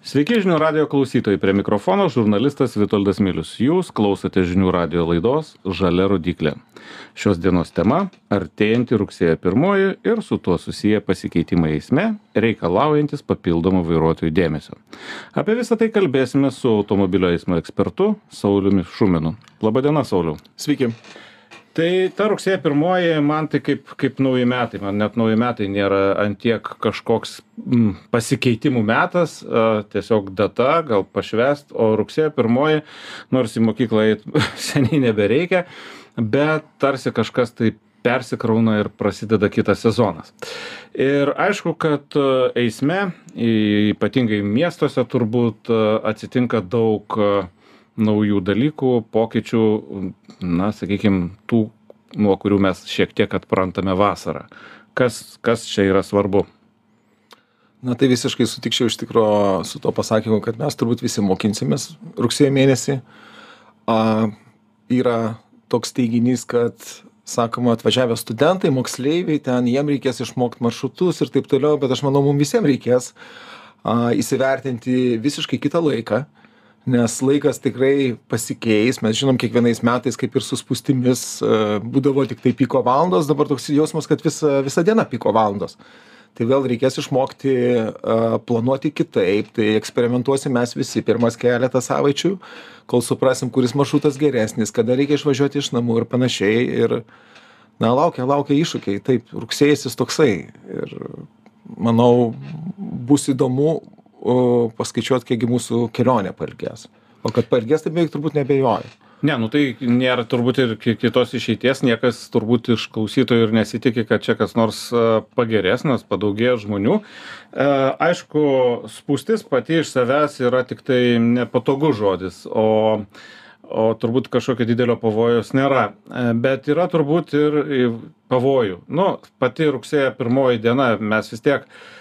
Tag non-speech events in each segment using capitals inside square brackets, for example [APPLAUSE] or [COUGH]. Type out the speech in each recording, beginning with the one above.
Sveiki žinių radio klausytojai, prie mikrofono žurnalistas Vitoldas Milius. Jūs klausote žinių radio laidos Žalia rodiklė. Šios dienos tema - artėjantį rugsėjo pirmoji ir su tuo susiję pasikeitimai eisme, reikalaujantis papildomų vairuotojų dėmesio. Apie visą tai kalbėsime su automobilio eismo ekspertu Sauliumi Šuminu. Labadiena, Sauliu. Sveiki tai ta rugsėjo pirmoji man tai kaip kaip nauji metai man net nauji metai nėra ant tiek kažkoks mm, pasikeitimų metas a, tiesiog data gal pašvęst o rugsėjo pirmoji nors į mokyklą eit [LAUGHS] seniai nebereikia bet tarsi kažkas tai persikrauna ir prasideda kitas sezonas. Ir aišku, kad eisme, ypatingai miestuose turbūt atsitinka daug naujų dalykų, pokyčių, na, sakykime, tų, nuo kurių mes šiek tiek atprantame vasarą. Kas, kas čia yra svarbu? Na tai visiškai sutikčiau iš tikrųjų su to pasakymu, kad mes turbūt visi mokinsimės rugsėjo mėnesį. A, yra toks teiginys, kad, sakoma, atvažiavę studentai, moksleiviai, ten jiem reikės išmokti maršrutus ir taip toliau, bet aš manau, mums visiems reikės a, įsivertinti visiškai kitą laiką nes laikas tikrai pasikeis. Mes žinom kiekvienais metais kaip ir su spūstimis e, būdavo tiktai piko valandos dabar toks jausmas kad visa visa diena piko valandos. Tai vėl reikės išmokti e, planuoti kitaip tai eksperimentuosim mes visi pirmas keletą savaičių kol suprasim kuris maršrutas geresnis kada reikia išvažiuoti iš namų ir panašiai. Ir na laukia laukia iššūkiai. Taip rugsėjis jis toksai. Ir manau bus įdomu o paskaičiuot kiek gi mūsų kelionė pailgės o kad pailgės tai beveik turbūt neabejoju Ne, nu tai nėra turbūt ir kitos išeities, niekas turbūt iš klausytojų ir nesitikė, kad čia kas nors pagerės, nes padaugėjo žmonių. E, aišku, spūstis pati iš savęs yra tik tai nepatogus žodis, o, o turbūt kažkokio didelio pavojos nėra. E, bet yra turbūt ir pavojų. Nu, pati rugsėjo pirmoji diena mes vis tiek E,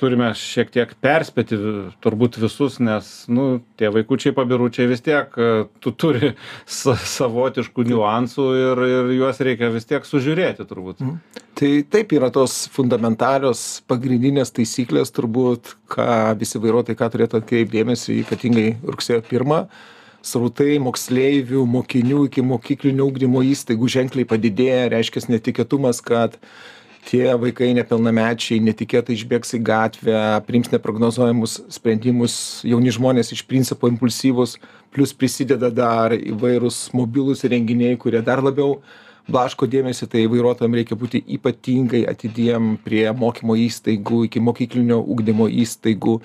turime šiek tiek perspėti turbūt visus, nes, nu, tie vaikučiai pabiručiai vis tiek, e, tu turi [LAUGHS] savotiškų niuansų ir, ir juos reikia vis tiek sužiūrėti turbūt. Mm. Tai taip yra tos fundamentalios pagrindinės taisyklės turbūt, ką visi vairuotojai, ką turėtų atkreipdėmėsi, ypatingai rugsėjo pirmą srautai moksleivių, mokinių iki mokyklinio ugdymo įstaigų ženkliai padidėja, reiškia netikėtumas, kad tie vaikai nepilnamečiai netikėtai išbėgs į gatvę priims neprognozuojamus sprendimus jauni žmonės iš principo impulsyvūs plius prisideda dar įvairūs mobilūs įrenginiai kurie dar labiau blaško dėmesį tai vairuotojam reikia būti ypatingai atidiem prie mokymo įstaigų ikimokyklinio ugdymo įstaigų.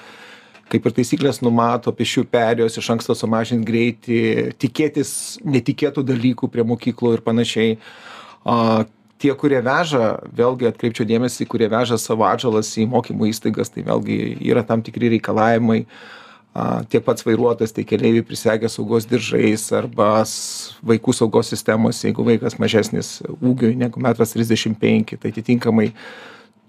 Kaip ir taisyklės numato pėsčiųjų perėjos iš anksto sumažint greitį tikėtis netikėtų dalykų prie mokyklų ir panašiai. A tie kurie veža vėlgi atkreipčiau dėmesį kurie veža savo atžalas į mokymo įstaigas tai vėlgi yra tam tikri reikalavimai a tiek pats vairuotojas tiek keleiviai prisegę saugos diržais arba vaikų saugos sistemos jeigu vaikas mažesnis ūgiu negu metras trisdešim penki tai atitinkamai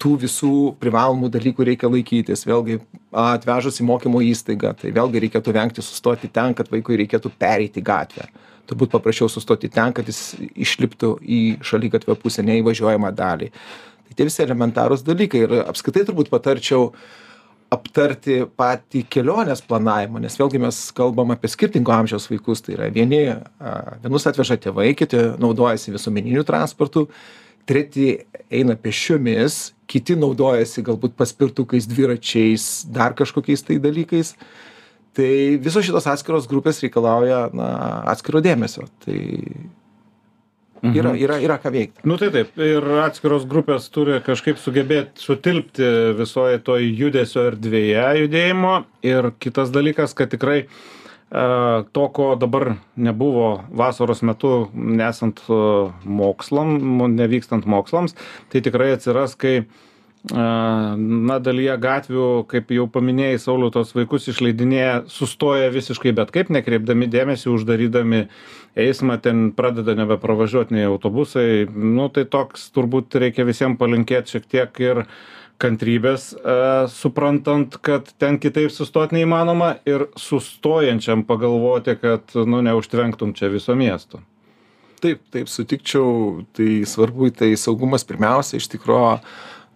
tų visų privalomų dalykų reikia laikytis. Vėlgi atvežus į mokymo įstaigą tai vėlgi reikėtų vengti sustoti ten kad vaikui reikėtų pereiti gatvę turbūt paprasčiau sustoti ten kad jis išliptų į šaligatvio pusę ne į važiuojamą dalį. Tai tie visi elementarūs dalykai. Ir apskritai turbūt patarčiau aptarti patį kelionės planavimą nes vėlgi mes kalbam apie skirtingo amžiaus vaikus. Tai yra vieni vienus atveža tėvai kiti naudojasi visuomeniniu transportu treti eina pėsčiomis kiti naudojasi galbūt paspirtukais dviračiais dar kažkokiais tai dalykais tai visos šitos atskiros grupės reikalauja na atskiro dėmesio tai yra, mhm. yra, yra ką veikti. Nu tai taip, ir atskiros grupės turi kažkaip sugebėti sutilpti visoje toj judesio erdvėje judėjimo. Ir kitas dalykas, kad tikrai uh, to, ko dabar nebuvo vasaros metu, nesant uh, mokslam, nevykstant mokslams, tai tikrai atsiras, kai na dalyje gatvių kaip jau paminėjai sauliau tuos vaikus išleidinėja sustoja visiškai bet kaip nekreipdami dėmesio uždarydami eismą ten pradeda nebepravažiuot nei autobusai. Nu tai toks turbūt reikia visiem palinkėt šiek tiek ir kantrybės suprantant kad ten kitaip sustot neįmanoma ir sustojančiam pagalvoti kad nu neužtvenktum čia viso miesto. Taip taip sutikčiau. Tai svarbu tai saugumas pirmiausia iš tikro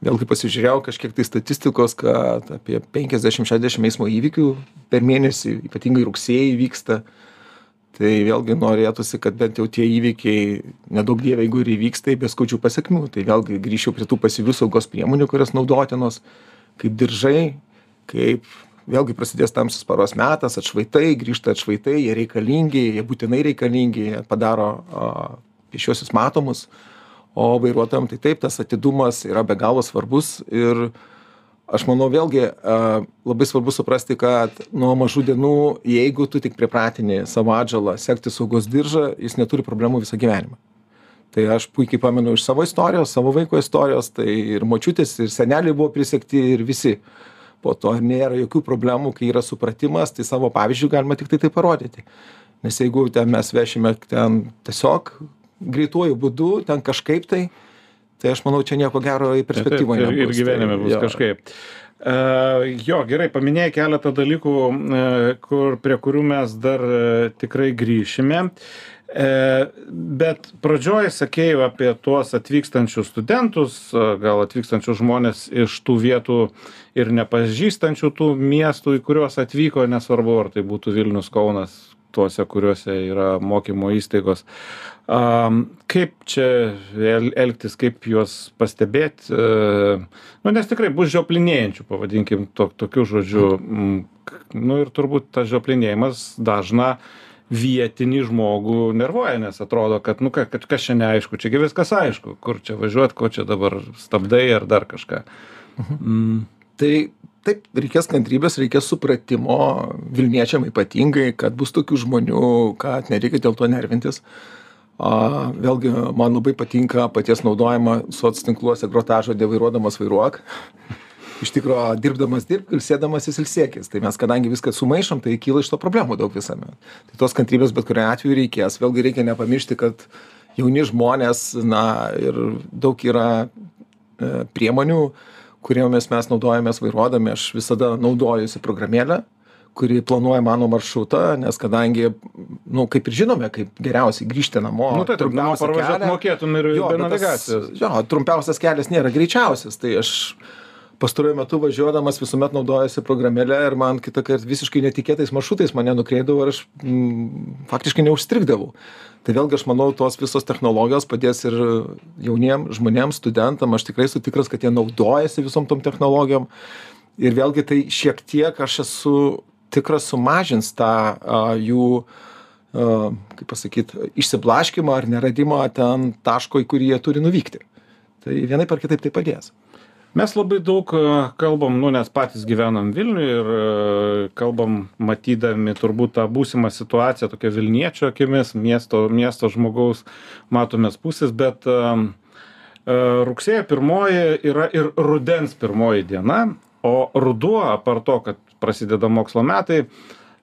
vėlgi pasižiūrėjau kažkiek tai statistikos kad apie penkiasdešim šešiasdešim eismo įvykių per mėnesį ypatingai rugsėjį vyksta. Tai vėlgi norėtųsi kad bent jau tie įvykiai neduok dieve jeigu ir įvyks tai be skaudžių pasekmių. Tai vėlgi grįžčiau prie tų pasyvių saugos priemonių kurios naudotinos kaip diržai kaip vėlgi prasidės tamsus paros metas atšvaitai grįžta atšvaitai jie reikalingi jie būtinai reikalingi jie padaro a pėsčiuosius matomus o vairuotojam tai taip tas atidumas yra be galo svarbus ir aš manau vėlgi labai svarbu suprasti kad nuo mažų dienų jeigu tu tik pripratini savo atžalą segti saugos diržą jis neturi problemų visą gyvenimą. Tai aš puikiai pamenu iš savo istorijos savo vaiko istorijos tai ir močiutės ir seneliai buvo prisegti ir visi. Po to nėra jokių problemų kai yra supratimas tai savo pavyzdžiu galima tiktai tai parodyti. Nes jeigu ten mes vešime ten tiesiog greituoju būdu ten kažkaip tai tai aš manau čia nieko gero į perspektyvą ir, ir nebus. gyvenime Tai bus jo. kažkaip. Uh, jo, gerai, paminėjai keletą dalykų, uh, kur, prie kurių mes dar uh, tikrai grįšime. Bet pradžioj sakėjau apie tuos atvykstančius studentus, gal atvykstančius žmonės iš tų vietų ir nepažįstančių tų miestų, į kuriuos atvyko, nesvarbu, ar tai būtų Vilnius, Kaunas, tuose, kuriuose yra mokymo įstaigos. Kaip čia el, elgtis, kaip juos pastebėti, uh, nu, nes tikrai bus žioplinėjančių, pavadinkim, to, tokių žodžių. Mm, Nu ir turbūt tas žioplinėjimas dažna vietinį žmogų nervuoja, nes atrodo, kad, nu, kad kas čia neaišku, čiagi viskas aišku, kur čia važiuot, ko čia dabar stabdai ar dar kažką. Mm. Tai taip, reikės kantrybės, reikės supratimo, Vilniečiam ypatingai, kad bus tokių žmonių, kad nereikia dėl to nervintis. A, vėlgi, man labai patinka paties naudojama soc tinkluose grotažodė vairuodamas vairuok. Iš tikrųjų, dirbdamas dirbk, ilsėdamas jis ilsėkis. Tai mes, kadangi viską sumaišom, tai kyla iš to problemų daug visame. Tai tos kantrybės bet kuriuo atveju reikės. Vėlgi reikia nepamiršti, kad jauni žmonės, na, ir daug yra e, priemonių, kuriomis mes naudojamės vairuodami. Aš visada naudojusi programėlę, kuri planuoja mano maršrutą, nes kadangi, nu, kaip ir žinome, kaip geriausiai grįžti namo. Nu, tai trumpiausią kelią- mokėtum ir Jo, be navigacijos. Jo, trumpiausias kelias nėra greičiausias. Tai aš pastaruoju metu važiuodamas visuomet naudojuosi programėlę ir man kitą kartą visiškai netikėtais maršrutais mane nukreipdavo ir aš mm, faktiškai neužstrigdavau. Tai vėlgi aš manau, tos visos technologijos padės ir jauniem žmonėm, studentam. Aš tikrai esu tikras, kad jie naudojasi visom tom technologijom. Ir vėlgi tai šiek tiek aš esu tikras sumažins tą a, jų a, kaip pasakyt, išsiblaškimą ar neradimą ten taško, į kurį jie turi nuvykti. Tai vienai par kitaip tai padės. Mes labai daug e, kalbam, nu, nes patys gyvenam Vilniuje ir e, kalbam matydami turbūt tą būsimą situaciją tokia Vilniečio akimis, miesto, miesto žmogaus matomės pusės, bet e, rugsėjo pirmoji yra ir rudens pirmoji diena, o ruduo, apart to, kad prasideda mokslo metai,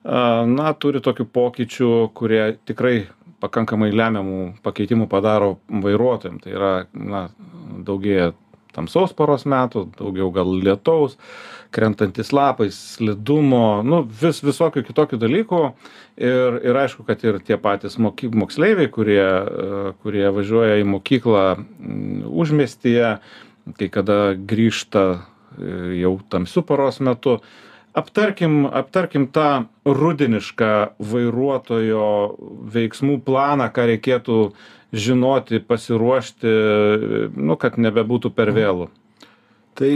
na, turi tokių pokyčių, kurie tikrai pakankamai lemiamų pakeitimų padaro vairuotojams. Tai yra, na, daugėja tamsaus paros metų, daugiau gal lietaus, krentantis lapai, slidumo, nu, vis visokių kitokių dalykų. Ir, ir aišku, kad ir tie patys moky, moksleiviai, kurie, e, kurie važiuoja į mokyklą mm, užmestyje, kai kada grįžta e, jau tamsių paros metu. Aptarkim, aptarkim tą rudenišką vairuotojo veiksmų planą, ką reikėtų žinoti, pasiruošti, nu, kad nebebūtų per vėlų. Tai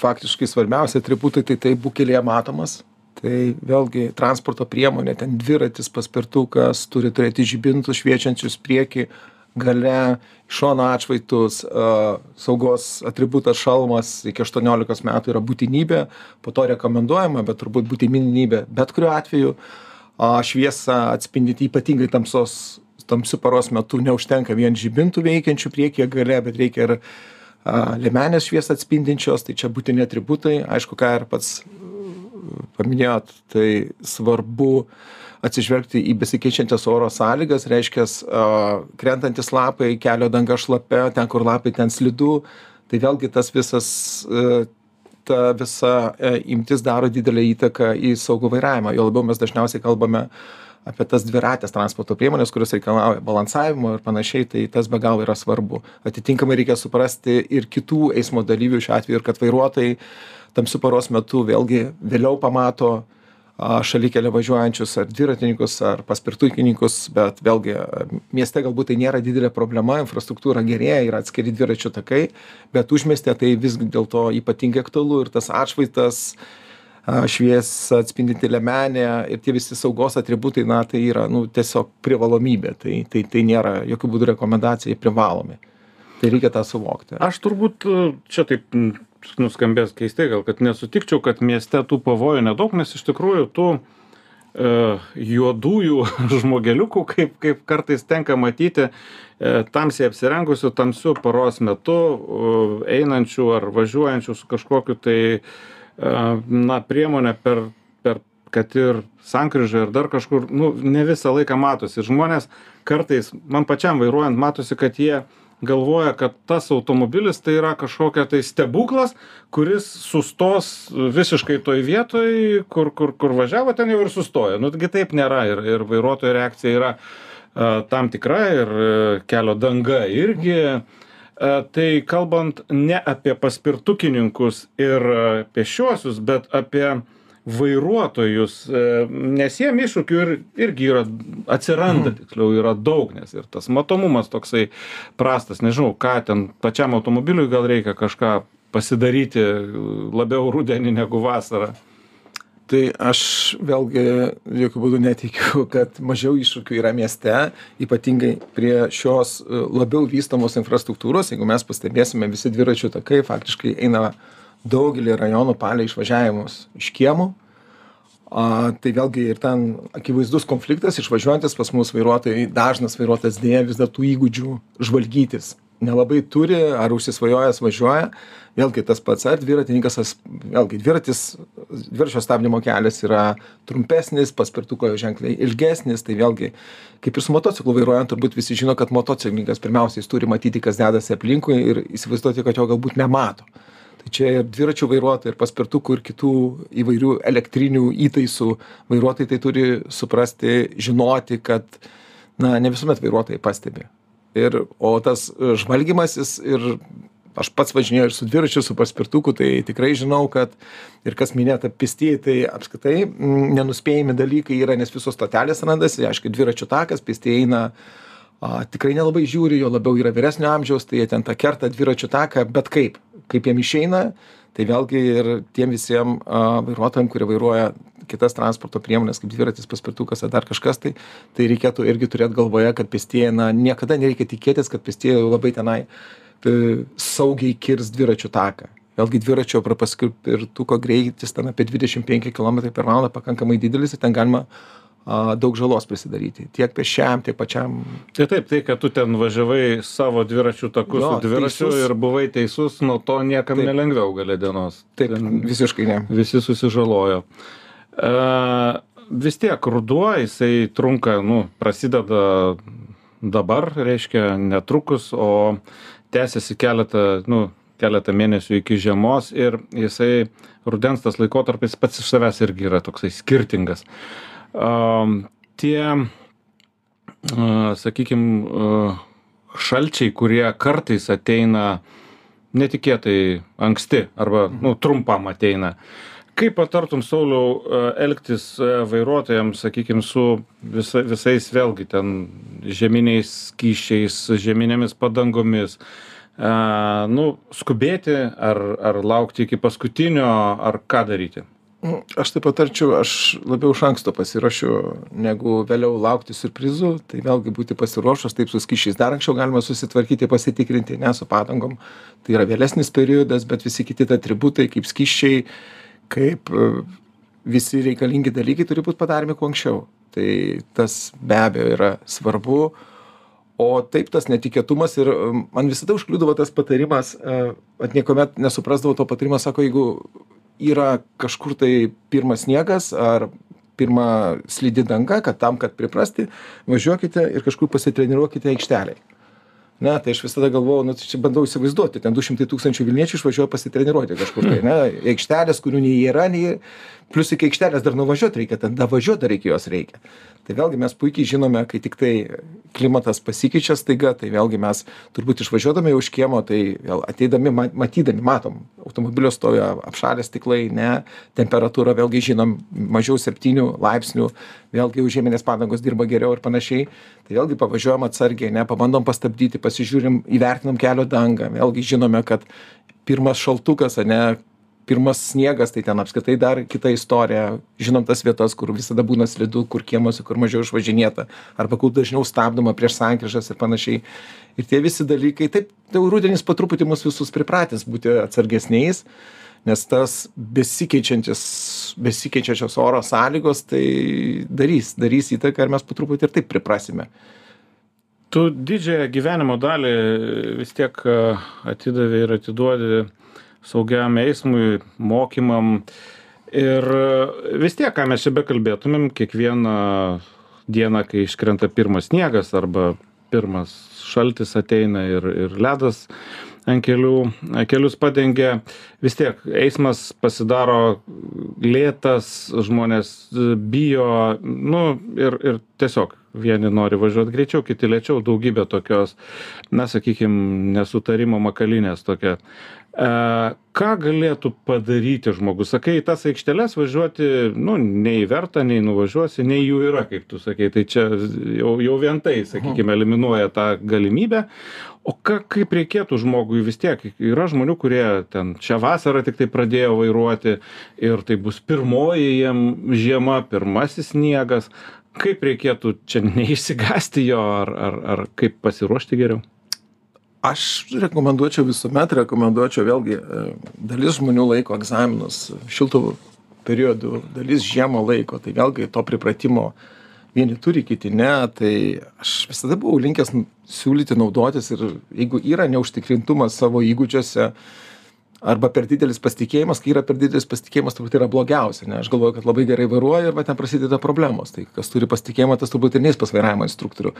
faktiškai svarbiausia atributai tai tai būkelėje matomas. Tai vėlgi transporto priemonė, ten dviratis, paspirtukas, turi turėti žibintus šviečiančius prieki, gale, iš šono atšvaitus, a, saugos atributas šalmas iki 18 metų yra būtinybė, po to rekomenduojama, bet turbūt būtinybė bet kuriuo atveju. A, šviesą atspindyti ypatingai tamsos, tamsių paros metu neužtenka vien žibintų veikiančių priekyje gale, bet reikia ir a, liemenės šviesą atspindinčios, tai čia būtini atributai. Aišku, ką ir pats paminėjot, tai svarbu atsižvelgti į besikeičiančias oro sąlygas, reiškia, krentantis lapai, kelio danga šlapia, ten kur lapai, ten slidu. Tai vėlgi tas visas, e, ta visa e, imtis daro didelę įtaką į saugų vairavimą. Jo labiau mes dažniausiai kalbame apie tas dviratės transporto priemones kurios reikalauja balansavimo ir panašiai tai tas be galo yra svarbu atitinkamai reikia suprasti ir kitų eismo dalyvių šiuo atveju ir kad vairuotojai tamsiu paros metu vėlgi vėliau pamato a šalikelę važiuojančius ar dviratininkus ar paspirtukininkus bet vėlgi mieste galbūt tai nėra didelė problema infrastruktūra gerėja yra atskiri dviračių takai bet užmiestyje tai vis dėlto ypatingai aktualu ir tas atšvaitas šviesą atspindinti liemenė ir tie visi saugos atributai na tai yra nu tiesiog privalomybė. Tai tai tai nėra jokiu būdu rekomendacija privalomi. Tai reikia tą suvokti. Aš turbūt čia taip nuskambės keistai gal kad nesutikčiau kad mieste tų pavojų nedaug nes iš tikrųjų tų e, juodųjų [LAUGHS] žmogeliukų kaip kaip kartais tenka matyti e, tamsiai apsirengusių tamsiu paros metu einančių ar važiuojančių su kažkokiu tai na priemonė per per kad ir sankryžoj ar dar kažkur nu ne visą laiką matosi. Žmonės kartais man pačiam vairuojant matosi kad jie galvoja kad tas automobilis tai yra kažkokia tai stebuklas kuris sustos visiškai toj vietoj kur kur kur važiavo ten jau ir sustoja nu gi taip nėra ir ir vairuotojo reakcija yra a tam tikra ir kelio danga irgi. Tai kalbant ne apie paspirtukininkus ir pėsčiuosius bet apie vairuotojus nes jiem iššūkių ir irgi yra atsiranda tiksliau yra daug nes ir tas matomumas toksai prastas nežinau ką ten pačiam automobiliui gal reikia kažką pasidaryti labiau rudenį negu vasarą. Tai aš vėlgi jokiu būdu neteigiu kad mažiau iššūkių yra mieste ypatingai prie šios e, labiau vystomos infrastruktūros. Jeigu mes pastebėsime visi dviračių takai faktiškai eina daugelyje rajonų palei išvažiavimus iš kiemų a tai vėlgi ir ten akivaizdus konfliktas išvažiuojantys pas mus vairuotojai dažnas vairuotojas deja vis dar tų įgūdžių žvalgytis nelabai turi ar užsisvajojęs važiuoja. Vėlgi tas pats ar dviratininkas as vėlgi dviratis dviračio stabdymo kelias yra trumpesnis paspirtuko ženkliai ilgesnis tai vėlgi kaip ir su motociklu vairuojant turbūt visi žino kad motociklininkas pirmiausia jis turi matyti kas dedasi aplinkui ir įsivaizduoti kad jo galbūt nemato tai čia ir dviračių vairuotojai ir paspirtukų ir kitų įvairių elektrinių įtaisų vairuotojai tai turi suprasti žinoti kad na ne visuomet vairuotojai pastebi. Ir o tas žvalgymasis ir aš pats važinėju ir su dviračiu su paspirtuku tai tikrai žinau kad ir kas minėta pėstieji tai apskritai nenuspėjami dalykai yra nes visos stotelės randasi aišku dviračių takas pėstieji eina a tikrai nelabai žiūri juo labiau yra vyresnio amžiaus tai jie ten tą kerta dviračių taką bet kaip? Kaip jiem išeina? Tai vėlgi ir tiem visiem a vairuotojam kurie vairuoja kitas transporto priemones kaip dviratis paspirtukas ar dar kažkas tai tai reikėtų irgi turėt galvoje kad pėstieji na niekada nereikia tikėtis kad pėstieji labai tenai e, saugiai kirs dviračių taką. Vėlgi dviračio paspirtuko greitis ten apie dvidešim penki kilometrai per valandą pakankamai didelis ir ten galima daug žalos prisidaryti. Tiek pėsčiajam tiek pačiam. Tai taip tai kad tu ten važiavai savo dviračių taku su dviračiu ir buvai teisus nuo to niekam nelengviau gale dienos. Taip visiškai ne. visi susižalojo. A vis tiek ruduo jisai trunka nu prasideda dabar reiškia netrukus o tęsiasi keletą nu keletą mėnesių iki žiemos ir jisai rudens tas laikotarpis pats iš savęs irgi yra toksai skirtingas tie, sakykim, šalčiai, kurie kartais ateina netikėtai anksti arba nu, trumpam ateina. Kaip patartum, Sauliau, elgtis vairuotojams, sakykime, su visa, visais vėlgi ten žeminiais skyšiais, žeminėmis padangomis? A, nu, skubėti ar, ar laukti iki paskutinio, ar ką daryti? Nu, aš tai patarčiau, aš labiau iš anksto pasiruošiu, negu vėliau laukti surprizų, tai vėlgi būti pasiruošus, taip su skyšiais dar anksčiau galima susitvarkyti, pasitikrinti, ne su padangom. Tai yra vėlesnis periodas, bet visi kiti atributai, kaip skyšiai, kaip e, visi reikalingi dalykai turi būti padaromi kuo anksčiau. Tai tas be abejo yra svarbu. O taip tas netikėtumas ir e, man visada užkliūdavo tas patarimas, at e, niekuomet nesuprasdavau to patarimo, sako, jeigu yra kažkur tai pirmas sniegas ar pirma slidi danga kad tam kad priprasti važiuokite ir kažkur pasitreniruokite aikštelėj ne tai aš visada galvojau nu tai čia bandau įsivaizduoti ten du šimtai tūkstančių vilniečių išvažiuoja pasitreniruoti kažkur tai ne aikštelės kurių nei yra nei plius iki aikštelės dar nuvažiuot reikia ten davažiuot dar iki jos reikia. Tai vėlgi mes puikiai žinome kai tiktai klimatas pasikeičia staiga tai vėlgi mes turbūt išvažiuodami už kiemo tai vėl ateidami ma matydami matom automobilio stovi apšalę stiklai ne temperatūra vėlgi žinom mažiau septynių laipsnių vėlgi jau žieminės padangos dirba geriau ir panašiai. Tai vėlgi pavažiuojam atsargiai ane pabandom pastabdyti pasižiūrim įvertinam kelio dangą vėlgi žinome kad pirmas šaltukas ane pirmas sniegas tai ten apskritai dar kita istorija. Žinom tas vietas kur visada būna slidu kur kiemuose kur mažiau išvažinėta arba kur dažniau stabdoma prieš sankryžas ir panašiai. Ir tie visi dalykai taip jau rudenis po truputį mus visus pripratins būti atsargesniais nes tas besikeičiantis besikeičiančios oro sąlygos tai darys darys įtaką ir mes po truputį ir taip priprasime. Tu didžiąją gyvenimo dalį vis tiek atidavei ir atiduodi saugiam eismui, mokymam. Ir vis tiek, ką mes čia bekalbėtumėm, kiekvieną dieną, kai iškrenta pirmas sniegas arba pirmas šaltis ateina ir, ir ledas ant kelių, kelius padengia, vis tiek eismas pasidaro lėtas, žmonės bijo, nu ir, ir tiesiog vieni nori važiuot greičiau, kiti lėčiau, daugybė tokios, na, sakykime, nesutarimo makalinės tokia. E, ką galėtų padaryti žmogus? Sakai į tas aikšteles važiuoti nu nei verta nei nuvažiuosi nei jų yra kaip tu sakei tai čia jau jau vien tai sakykim eliminuoja tą galimybę. O ką kaip reikėtų žmogui vis tiek? Yra žmonių kurie ten šią vasarą tiktai pradėjo vairuoti ir tai bus pirmoji jiem žiema pirmasis sniegas kaip reikėtų čia neišsigąsti jo ar ar ar kaip pasiruošti geriau? Aš rekomenduočiau visuomet rekomenduočiau vėlgi e, dalis žmonių laiko egzaminus šiltu periodu dalis žiemą laiko tai vėlgi to pripratimo vieni turi kiti ne tai aš visada buvau linkęs siūlyti naudotis ir jeigu yra neužtikrintumas savo įgūdžiuose arba per didelis pasitikėjimas kai yra per didelis pasitikėjimas turbūt yra blogiausia ne? Aš galvoju kad labai gerai vairuoju ir va ten prasideda problemos. Tai kas turi pasitikėjimą tas turbūt ir neis pas vairavimo instruktorių.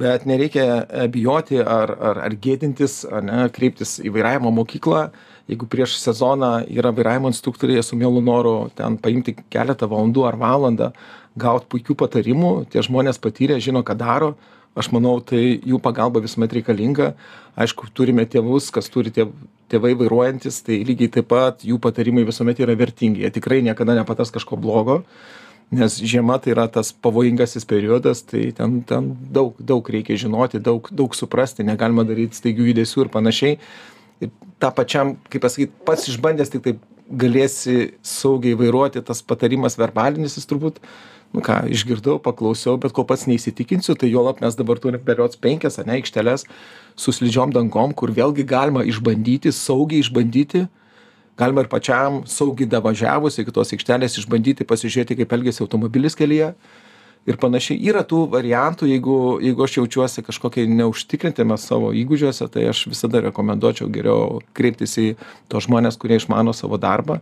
Bet nereikia e, bijoti ar ar ar gėdintis ane kreiptis į vairavimo mokyklą. Jeigu prieš sezoną yra vairavimo instruktoriai jie su mielu noru ten paimti keletą valandų ar valandą gaut puikių patarimų tie žmonės patyrę žino ką daro. Aš manau tai jų pagalba visuomet reikalinga. Aišku turime tėvus kas turi tėv tėvai vairuojantys tai lygiai taip pat jų patarimai visuomet yra vertingi. Jie tikrai niekada nepatars kažko blogo nes žiema tai yra tas pavojingasis periodas tai ten ten daug daug reikia žinoti daug daug suprasti negalima daryt staigių judesių ir panašiai. Ir tą pačiam kaip pasakyt pats išbandęs tiktai galėsi saugiai vairuoti tas patarimas verbalinis jis turbūt nu ką išgirdau paklausiau bet kol pats neįsitikinsiu tai juolab mes dabar turim berods penkias ane aikšteles su slidžiom dangom kur vėlgi galima išbandyti saugiai išbandyti. Galima ir pačiam saugiai davažiavus iki tos aikštelės išbandyti pasižiūrėti kaip elgiasi automobilis kelyje ir panašiai yra tų variantų jeigu jeigu aš jaučiuosi kažkokiai neužtikrintame savo įgūdžiuose tai aš visada rekomenduočiau geriau kreiptis į tuos žmones kurie išmano savo darbą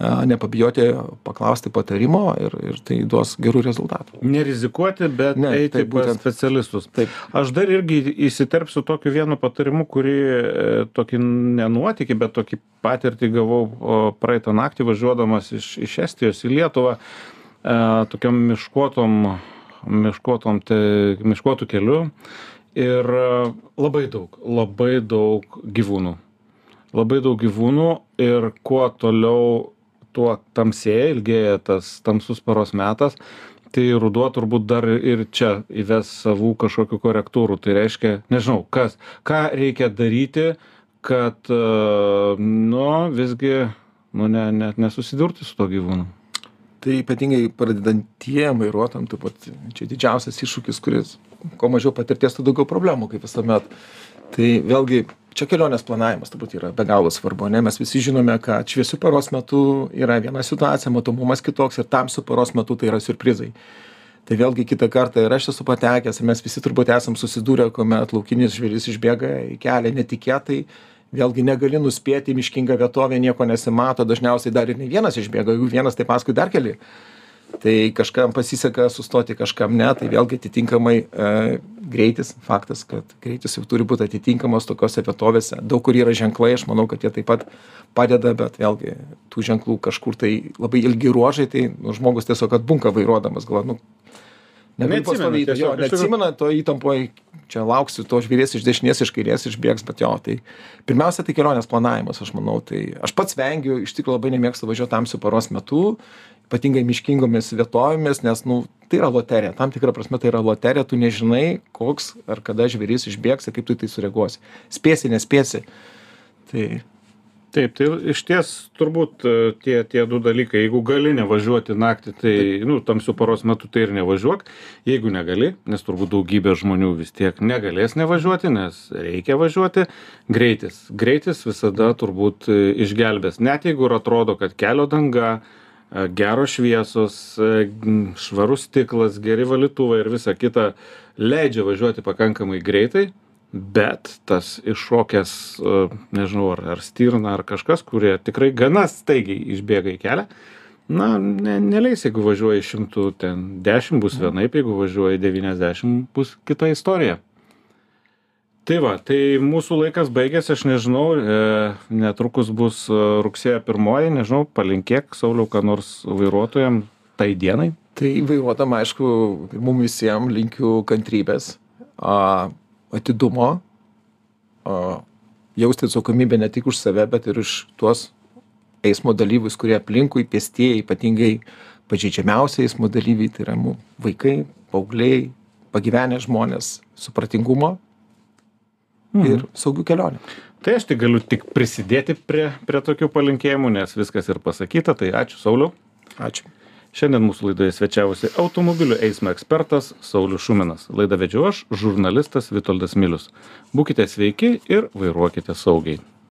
nepabijoti paklausti patarimo ir, ir tai duos gerų rezultatų. Nerizikuoti, bet ne, eiti taip, pas specialistus. Taip. Aš dar irgi įsiterpsiu tokiu vienu patarimu, kurį e, tokį nenuotikį, bet tokį patirtį gavau praeitą naktį važiuodamas iš, iš Estijos į Lietuvą tokiam miškuotom, miškuotom te, miškuotų keliu. Ir e, labai daug, labai daug gyvūnų. Labai daug gyvūnų ir kuo toliau tuo tamsėja ilgėja tas tamsus paros metas tai ruduo turbūt dar ir čia įves savų kažkokių korektūrų. Tai reiškia nežinau kas ką reikia daryti kad e, nu visgi nu ne ne nesusidurti su tuo gyvūnu tai ypatingai pradedantiem vairuotojam pat čia didžiausias iššūkis kuris kuo mažiau patirties tuo daugiau problemų kaip visuomet. Tai vėlgi čia kelionės planavimas turbūt yra be galo svarbu ane mes visi žinome kad šviesiu paros metu yra viena situacija matomumas kitoks ir tamsiu paros metu tai yra siurprizai. Tai vėlgi kitą kartą ir aš esu patekęs ir mes visi turbūt esam susidūrę kuomet laukinis žvėris išbėga į kelią netikėtai vėlgi negali nuspėti miškinga vietovė nieko nesimato dažniausiai dar ir ne vienas išbėga jeigu vienas tai paskui dar keli. Tai kažkam pasiseka sustoti kažkam ne tai vėlgi atitinkamai e, greitis faktas kad greitis jau turi būt atitinkamas tokiose vietovėse. Daug kur yra ženklai aš manau kad jie taip pat padeda bet vėlgi tų ženklų kažkur tai labai ilgi ruožai tai nu žmogus tiesiog atbunka vairuodamas galvoja nu Neatsimena pastoviai jo tikrųjų. neatsimena to įtampoj čia lauksiu to žvėries iš dešinės iš kairės išbėgs bet jo tai pirmiausia tai kelionės planavimas aš manau tai aš pats vengiu iš tikro labai nemėgstu važiuot tamsiu paros metu ypatingai miškingomis vietovėmis nes nu tai yra loterija. Tam tikra prasme tai yra loterija tu nežinai koks ar kada žvėris išbėgs ir kaip tu tai sureaguosi. Spėsi nespėsi. Tai Taip, tai išties turbūt e, tie, tie du dalykai, jeigu gali nevažiuoti naktį, tai, nu, tamsių paros metu tai ir nevažiuok, jeigu negali, nes turbūt daugybė žmonių vis tiek negalės nevažiuoti, nes reikia važiuoti, greitis. Greitis visada turbūt e, išgelbės, net jeigu ir atrodo, kad kelio danga, e, geros šviesos, švarus stiklas, geri valytuvai ir visa kita leidžia važiuoti pakankamai greitai, bet tas iššokęs, e, nežinau, ar, ar stirna, ar kažkas, kurie tikrai gana staigiai išbėga į kelią, na, ne, neleis, jeigu važiuoji 110 bus vienaip, jeigu važiuoji 90 bus kita istorija. Tai va, tai mūsų laikas baigėsi, aš nežinau, e, netrukus bus e, rugsėjo pirmoji, nežinau, palinkėk, Sauliau, ką nors vairuotojam tai dienai. Tai vairuotam, aišku, mums visiems linkiu kantrybės, a, atidumo, a, jausti atsakomybę ne tik už save, bet ir už tuos eismo dalyvius, kurie aplinkui, pėstieji, ypatingai pažeidžiamiausi eismo dalyviai, tai yra mūsų vaikai, paaugliai, pagyvenę žmonės, supratingumo ir saugių kelionių. Tai aš tik galiu tik prisidėti prie, prie tokių palinkėjimų, nes viskas ir pasakyta, tai ačiū Sauliau. Ačiū. Šiandien mūsų laidoje svečiavosi automobilių eismo ekspertas Saulis Šuminas. Laidą vedžiau aš, žurnalistas Vitoldas Milius. Būkite sveiki ir vairuokite saugiai.